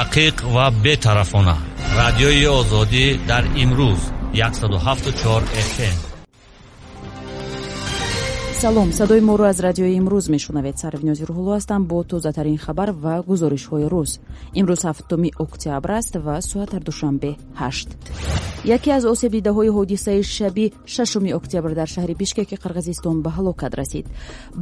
دقیق و بی‌طرفانه رادیوی آزادی در امروز 174 FM салом садои моро аз радиои имрӯз мешунавед. Сарвинози рӯҳулло ҳастам бо тозатарин хабар ва гузоришҳои рӯз. Имрӯз ҳафтуми октябр аст ва соатар душанбе ҳашт. Яке аз осебдидаҳои ҳодисаи шаби шашуми октябр дар шаҳри бишкеки қирғизистон ба ҳалокат расид.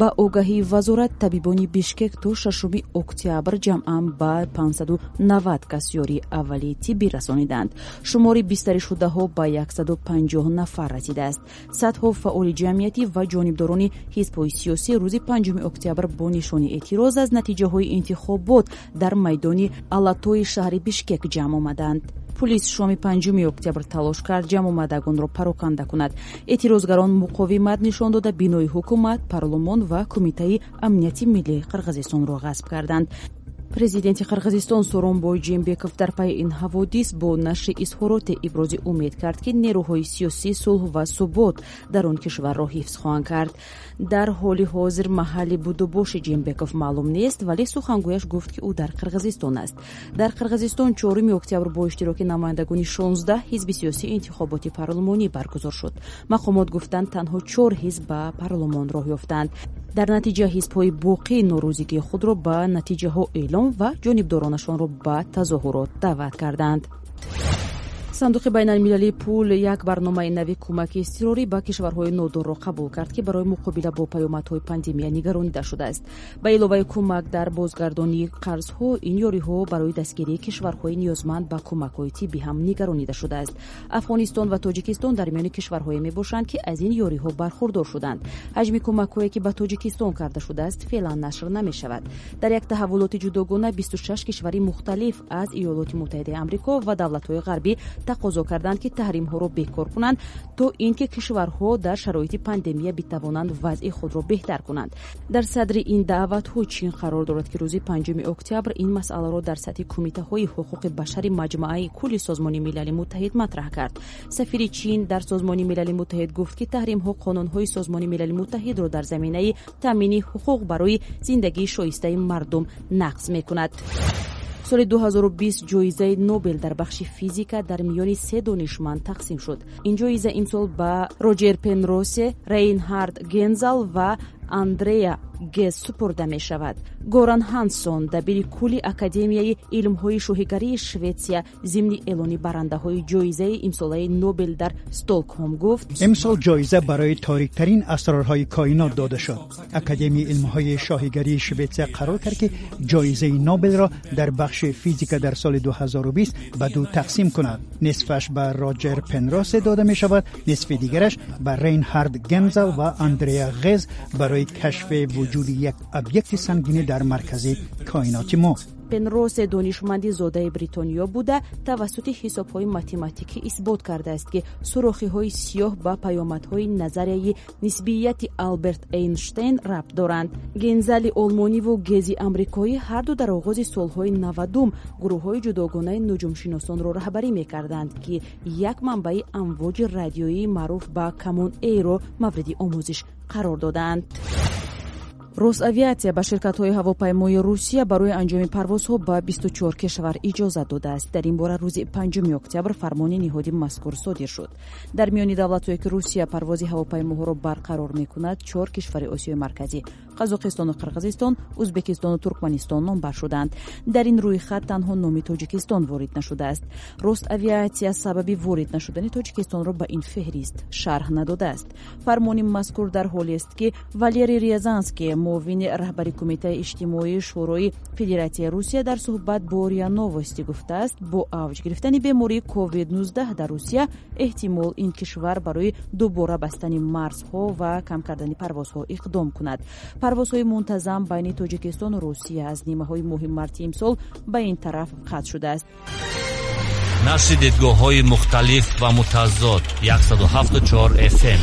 Ба огаҳии вазорат табибони бишкек то шашуми октябр ҷамъан ба 590 кас ёрии аввалии тиббӣ расониданд. Шумори бистаришудаҳо ба 150 нафар расидааст. Садҳо фаъоли ҷамъиятӣ ва ҷонибдорони ҳизбҳои сиёсӣ рӯзи 5 октябр бо нишони эътироз аз натиҷаҳои интихобот дар майдони алатои шаҳри бишкек ҷамъ омаданд. Пулис шоми 5 октябр талош кард ҷамъомадагонро пароканда кунад. Эътирозгарон муқовимат нишон дода бинои ҳукумат парлумон ва кумитаи амнияти миллии қирғизистонро ғасб карданд президенти қирғизистон сооронбой ҷембеков дар пайи ин ҳаводис бо нашри изҳороте ибрози умед кард ки нерӯҳои сиёсӣ сулҳ ва субот дар он кишварро ҳифз хоҳанд кард. Дар ҳоли ҳозир маҳалли будубоши ҷембеков маълум нест вале сухангӯяш гуфт ки ӯ дар қирғизистон аст. Дар қирғизистон чоруми октябр бо иштироки намояндагони 16 ҳизби сиёсӣ интихоботи парлумонӣ баргузор шуд. Мақомот гуфтанд танҳо чор ҳизб ба парлумон роҳ ёфтанд. Дар натиҷа ҳизбҳои боқӣ норӯзигии худро ба натиҷаҳо эълом ва ҷонибдоронашонро ба тазоҳурот даъват карданд сандуқи байналмилалии пул як барномаи нави кӯмаки изтирорӣ ба кишварҳои нодорро қабул кард ки барои муқобила бо паёмадҳои пандемия нигаронида шудааст. Ба иловаи кӯмак дар бозгардонии қарзҳо ин ёриҳо барои дастгирии кишварҳои ниёзманд ба кӯмакҳои тиббӣ ҳам нигаронида шудааст. Афғонистон ва тоҷикистон дар миёни кишварҳое мебошанд ки аз ин ёриҳо бархурдор шуданд. Ҳаҷми кӯмакҳое ки ба тоҷикистон карда шудааст феълан нашр намешавад. Дар як таҳаввулоти ҷудогона 26 кишвари мухталиф аз иёлоти муттаҳидаи амрико ва давлатҳои ғарбӣ тақозо карданд ки таҳримҳоро бекор кунанд то ин ки кишварҳо дар шароити пандемия битавонанд вазъи худро беҳтар кунанд. Дар садри ин даъватҳо чин қарор дорад ки рӯзи 5 октябр ин масъаларо дар сатҳи кумитаҳои ҳуқуқи башари маҷмӯаи кулли созмони милали муттаҳид матраҳ кард. Сафири чин дар созмони милали муттаҳид гуфт ки таҳримҳо қонунҳои созмони милали муттаҳидро дар заминаи таъмини ҳуқуқ барои зиндагии шоистаи мардум нақз мекунад соли 2020 ҷоизаи нобел дар бахши физика дар миёни се донишманд тақсим шуд. Ин ҷоиза имсол ба роҷер пенросе рейнҳард гензал ва андрея гес супурда мешавад горан хансон дабири кулли академияи илмҳои шоҳигарии шветсия зимни эълони барандаҳои ҷоизаи имсолаи нобел дар стокҳом гуфт имсол ҷоиза барои ториктарин асрорҳои коинот дода шуд академияи илмҳои шоҳигарии шветсия қарор кард ки ҷоизаи нобелро дар бахши физика дар соли 2020 ба ду тақсим кунад нисфаш ба роҷер пенросе дода мешавад нисфи дигараш ба рейнҳард гемзал ва андрея ғез барои кашфи вуҷуди як объекти сангинӣ дар маркази коиноти мо. Пенросе донишманди зодаи бритониё буда тавассути ҳисобҳои математикӣ исбот кардааст ки сурохиҳои сиёҳ ба паёмадҳои назарияи нисбияти алберт эйнштейн рабт доранд. Гензали олмониву гези амрикоӣ ҳарду дар оғози солҳои навадум гурӯҳҳои ҷудогонаи нуҷумшиносонро раҳбарӣ мекарданд ки як манбаи амвоҷи радиоии маъруф ба камон эйро мавриди омӯзиш қарор доданд росавиатсия ба ширкатҳои ҳавопаймои русия барои анҷоми парвозҳо ба 24 кишвар иҷозат додааст. Дар ин бора рӯзи 5 октябр фармони ниҳоди мазкур содир шуд. Дар миёни давлатҳое ки русия парвози ҳавопаймоҳоро барқарор мекунад чор кишвари осиёи марказӣ қазоқистону қирғизистон ӯзбекистону туркманистон номбар шуданд дар ин рӯйхат танҳо номи тоҷикистон ворид нашудааст. Роставиатсия сабаби ворид нашудани тоҷикистонро ба ин феҳрист шарҳ надодааст. Фармони мазкур дар ҳолест ки валерий рязанский муовини раҳбари кумитаи иҷтимоии шӯрои федератсияи русия дар суҳбат бо риа новости гуфтааст. Бо авҷ гирифтани бемории covid-19 дар русия эҳтимол ин кишвар барои дубора бастани марзҳо ва кам кардани парвозҳо иқдом кунад парвозҳои мунтазам байни тоҷикистону русия аз нимаҳои моҳи марти имсол ба ин тараф қатъ шудааст. Нашри дидгоҳҳои мухталиф ва мутазод 174 fm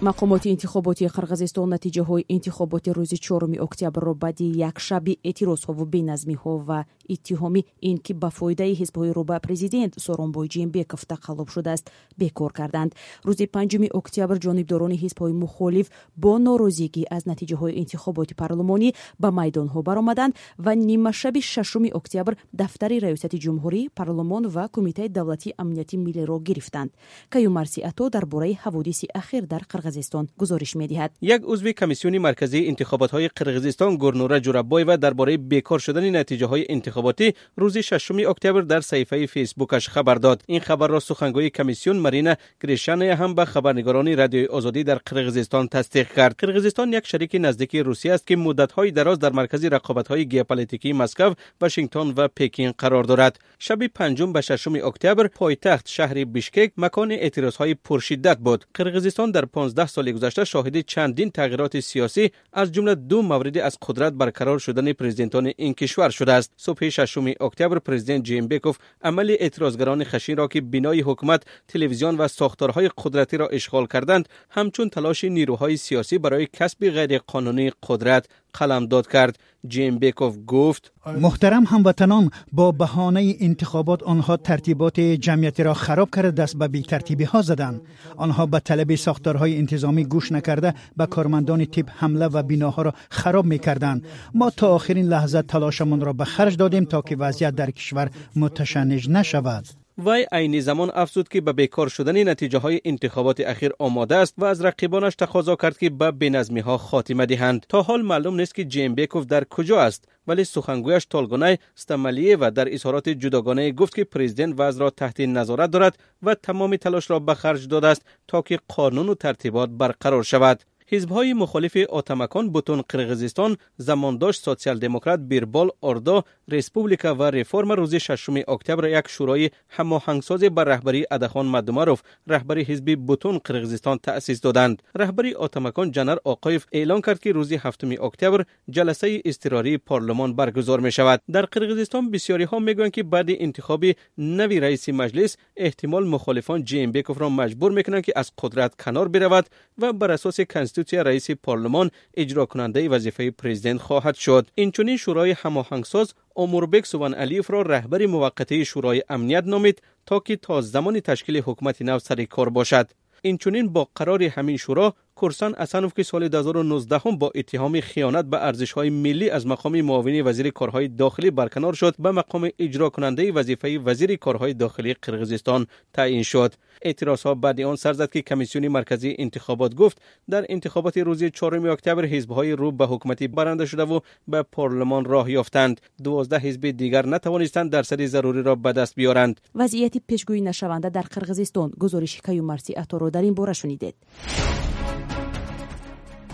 мақомоти интихоботи қирғизистон натиҷаҳои интихоботи рӯзи 4 октябрро баъди якшаби эътирозҳову беназмиҳо ва иттиҳоми ин ки ба фоидаи ҳизбҳои рӯ ба президент соронбой ҷембеков тақаллуб шудааст бекор карданд. Рӯзи 5 октябр ҷонибдорони ҳизбҳои мухолиф бо норозигӣ аз натиҷаҳои интихоботи парлумонӣ ба майдонҳо баромаданд ва нимашаби 6 октябр дафтари раёсати ҷумҳурӣ парлумон ва кумитаи давлатии амнияти миллиро гирифтанд. Каюмарси ато дар бораи ҳаводиси ахир дар قرغیزستان گزارش می‌دهد یک عضو کمیسیون مرکزی انتخابات های قرغزستان گورنورا جورابوی و درباره بیکار شدن نتیجه های انتخاباتی روز 6 اکتبر در صفحه فیسبوکش خبر داد این خبر را سخنگوی کمیسیون مارینا گریشانه هم به خبرنگاران رادیو آزادی در قرغیزستان تصدیق کرد قرغیزستان یک شریک نزدیک روسیه است که مدت‌های دراز در مرکز رقابت‌های ژئوپلیتیکی مسکو، واشنگتن و پکن قرار دارد. شب 5 به 6 اکتبر پایتخت شهر بیشکک مکان اعتراض‌های پرشدت بود. قرغیزستان در 15 15 سال گذشته شاهد چندین تغییرات سیاسی از جمله دو مورد از قدرت برقرار شدن پرزیدنتان این کشور شده است. صبح 6 اکتبر پرزیدنت جین‌بکوف عمل اعتراضگران خشمگین را که بنای حکومت تلویزیون و ساختارهای قدرتی را اشغال کردند همچون تلاش نیروهای سیاسی برای کسب غیرقانونی قدرت قلم داد کرد. جیم بیکوف گفت آره. محترم هموطنان با بهانه انتخابات آنها ترتیبات جمعیتی را خراب کرده دست به بیترتیبی ها زدند. آنها به طلب ساختارهای انتظامی گوش نکرده به کارمندان تیپ حمله و بناها را خراب می کردن. ما تا آخرین لحظه تلاشمان را به خرج دادیم تا که وضعیت در کشور متشنج نشود. وی عین زمان افزود که به بیکار شدن نتیجه انتخابات اخیر آماده است و از رقیبانش تقاضا کرد که به بنظمی ها خاتمه دهند. تا حال معلوم نیست که جیم بیکوف در کجا است ولی سخنگویش تالگونه استملیه و در اظهارات جداگانه گفت که پرزیدنت وضع را تحت نظارت دارد و تمام تلاش را به خرج داده است تا که قانون و ترتیبات برقرار شود. ҳизбҳои мухолифи отамакон бутун қирғизистон замондош социал-демократ бирбол ордо республика ва реформа рӯзи 6 октябр як шӯрои ҳамоҳангсозе ба раҳбарии адахон мадумаров раҳбари ҳизби бутун қирғизистон таъсис доданд раҳбари отамакон ҷанар оқоев эълон кард ки рӯзи 7 октябр ҷаласаи изтирории парлумон баргузор мешавад дар қирғизистон бисёриҳо мегӯянд ки баъди интихоби нави раиси маҷлис эҳтимол мухолифон ҷембековро маҷбур мекунанд ки аз қудрат канор биравад ва бар асоси کنستیتوسی رئیس پارلمان اجرا کننده وظیفه پرزیدنت خواهد شد اینچنین شورای هماهنگساز امربک سوان علیف را رهبری موقته شورای امنیت نامید تا که تا زمان تشکیل حکومت نو سر کار باشد اینچنین با قرار همین شورا کرسان اسنوف که سال 2019 با اتهام خیانت به ارزش‌های ملی از مقام معاون وزیر کارهای داخلی برکنار شد به مقام اجرا کننده وظیفه وزیر کارهای داخلی قرغیزستان تعیین شد. اعتراض ها بعد آن سر زد که کمیسیون مرکزی انتخابات گفت در انتخابات روز 4 اکتبر حزب های رو به حکومتی برنده شده و به پارلمان راه یافتند. 12 حزب دیگر نتوانستند در درصد ضروری را به دست بیارند. وضعیت پیشگویی نشونده در قرغیزستان گزارش کیومرسی اتورو در این باره شنیدید.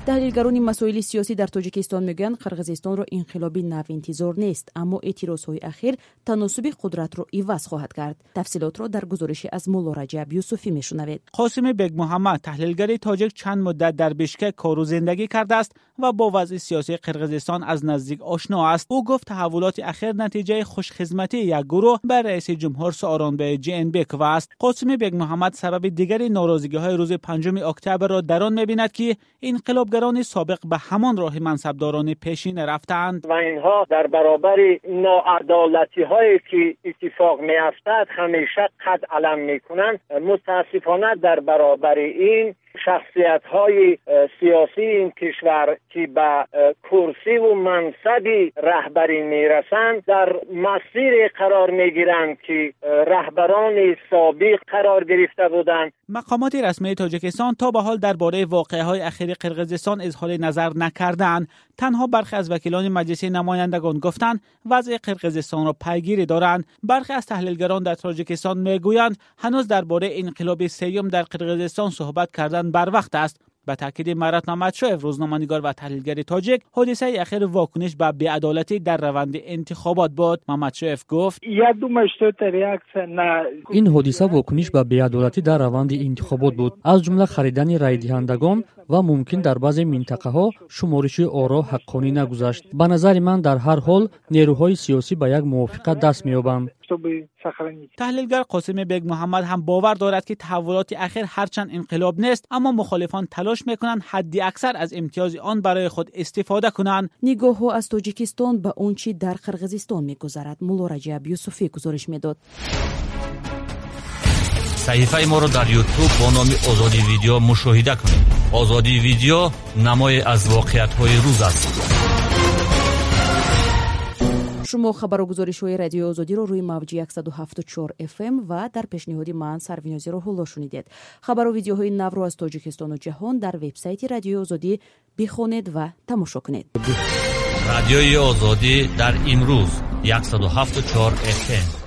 таҳлилгарони масоили сиёсӣ дар тоҷикистон мегӯянд қирғизистонро инқилоби нав интизор нест аммо эътирозҳои ахир таносуби қудратро иваз хоҳад кард тафсилотро дар гузорише аз мулло раҷаб юсуфӣ мешунавед қосими бегмуҳаммад таҳлилгари тоҷик чанд муддат дар бишкек кору зиндагӣ кардааст ва бо вазъи сиёсии қирғизистон аз наздик ошно аст ӯ гуфт таҳаввулоти ахир натиҷаи хушхизматии як гурӯҳ ба раиси ҷумҳур сооронбай ҷнбеков аст қосими бегмуҳаммад сабаби дигари норозигиҳои рӯзи 5 октябрро дар он мебинад ки инқилоб کارگران سابق به همان راه منصبداران پیشین رفتند. و اینها در برابر ناعدالتی هایی که اتفاق می افتد همیشه قد علم می کنند متاسفانه در برابر این شخصیت های سیاسی این کشور که به کرسی و منصبی رهبری می‌رسند در مسیر قرار می‌گیرند که رهبران سابق قرار گرفته بودند. مقامات رسمی تاجیکستان تا به حال درباره واقعه های اخیر قرقیزستان اظهار نظر نکردند. تنها برخی از وکیلان مجلس نمایندگان گفتند وضع قرقیزستان را پیگیری دارند. برخی از تحلیلگران در تاجیکستان می‌گویند هنوز درباره انقلاب سیوم در قرقیزستان صحبت کردن بر وقت است. به تاکید مرات محمدشاهف روزنامه‌نگار و تحلیلگر تاجیک حادثه اخیر واکنش به بیعدالتی در روند انتخابات بود محمدشاهف گفت این حادثه واکنش به بیعدالتی در روند انتخابات بود. از جمله خریدن رای دهندگان و ممکن در بعضی منطقه ها شمارش آرا حقانی نگذشت. به نظر من در هر حال نیروهای سیاسی به یک موافقت دست می‌یابند. чтобы сохранить. تحلیلگر قاسم بیگ محمد هم باور دارد که تحولات اخیر هرچند انقلاب نیست اما مخالفان تلاش میکنند حدی اکثر از امتیاز آن برای خود استفاده کنند نگاه از تاجیکستان به اون چی در قرغیزستان میگذرد مولا رجب یوسفی گزارش میداد صحیفه ما رو در یوتیوب با نام آزادی ویدیو مشاهده کنید آزادی ویدیو نمای از واقعیت های روز است Шумо хабару гузоришҳои радиои озодиро рӯи мавҷи 174 фм ва дар пешниҳоди ман сарвинёзи роҳулло шунидед. Хабару видеоҳои навро аз тоҷикистону ҷаҳон дар вебсайти радиои озодӣ бихонед ва тамошо кунед. Радиои озодӣ дар имрӯз 174 фм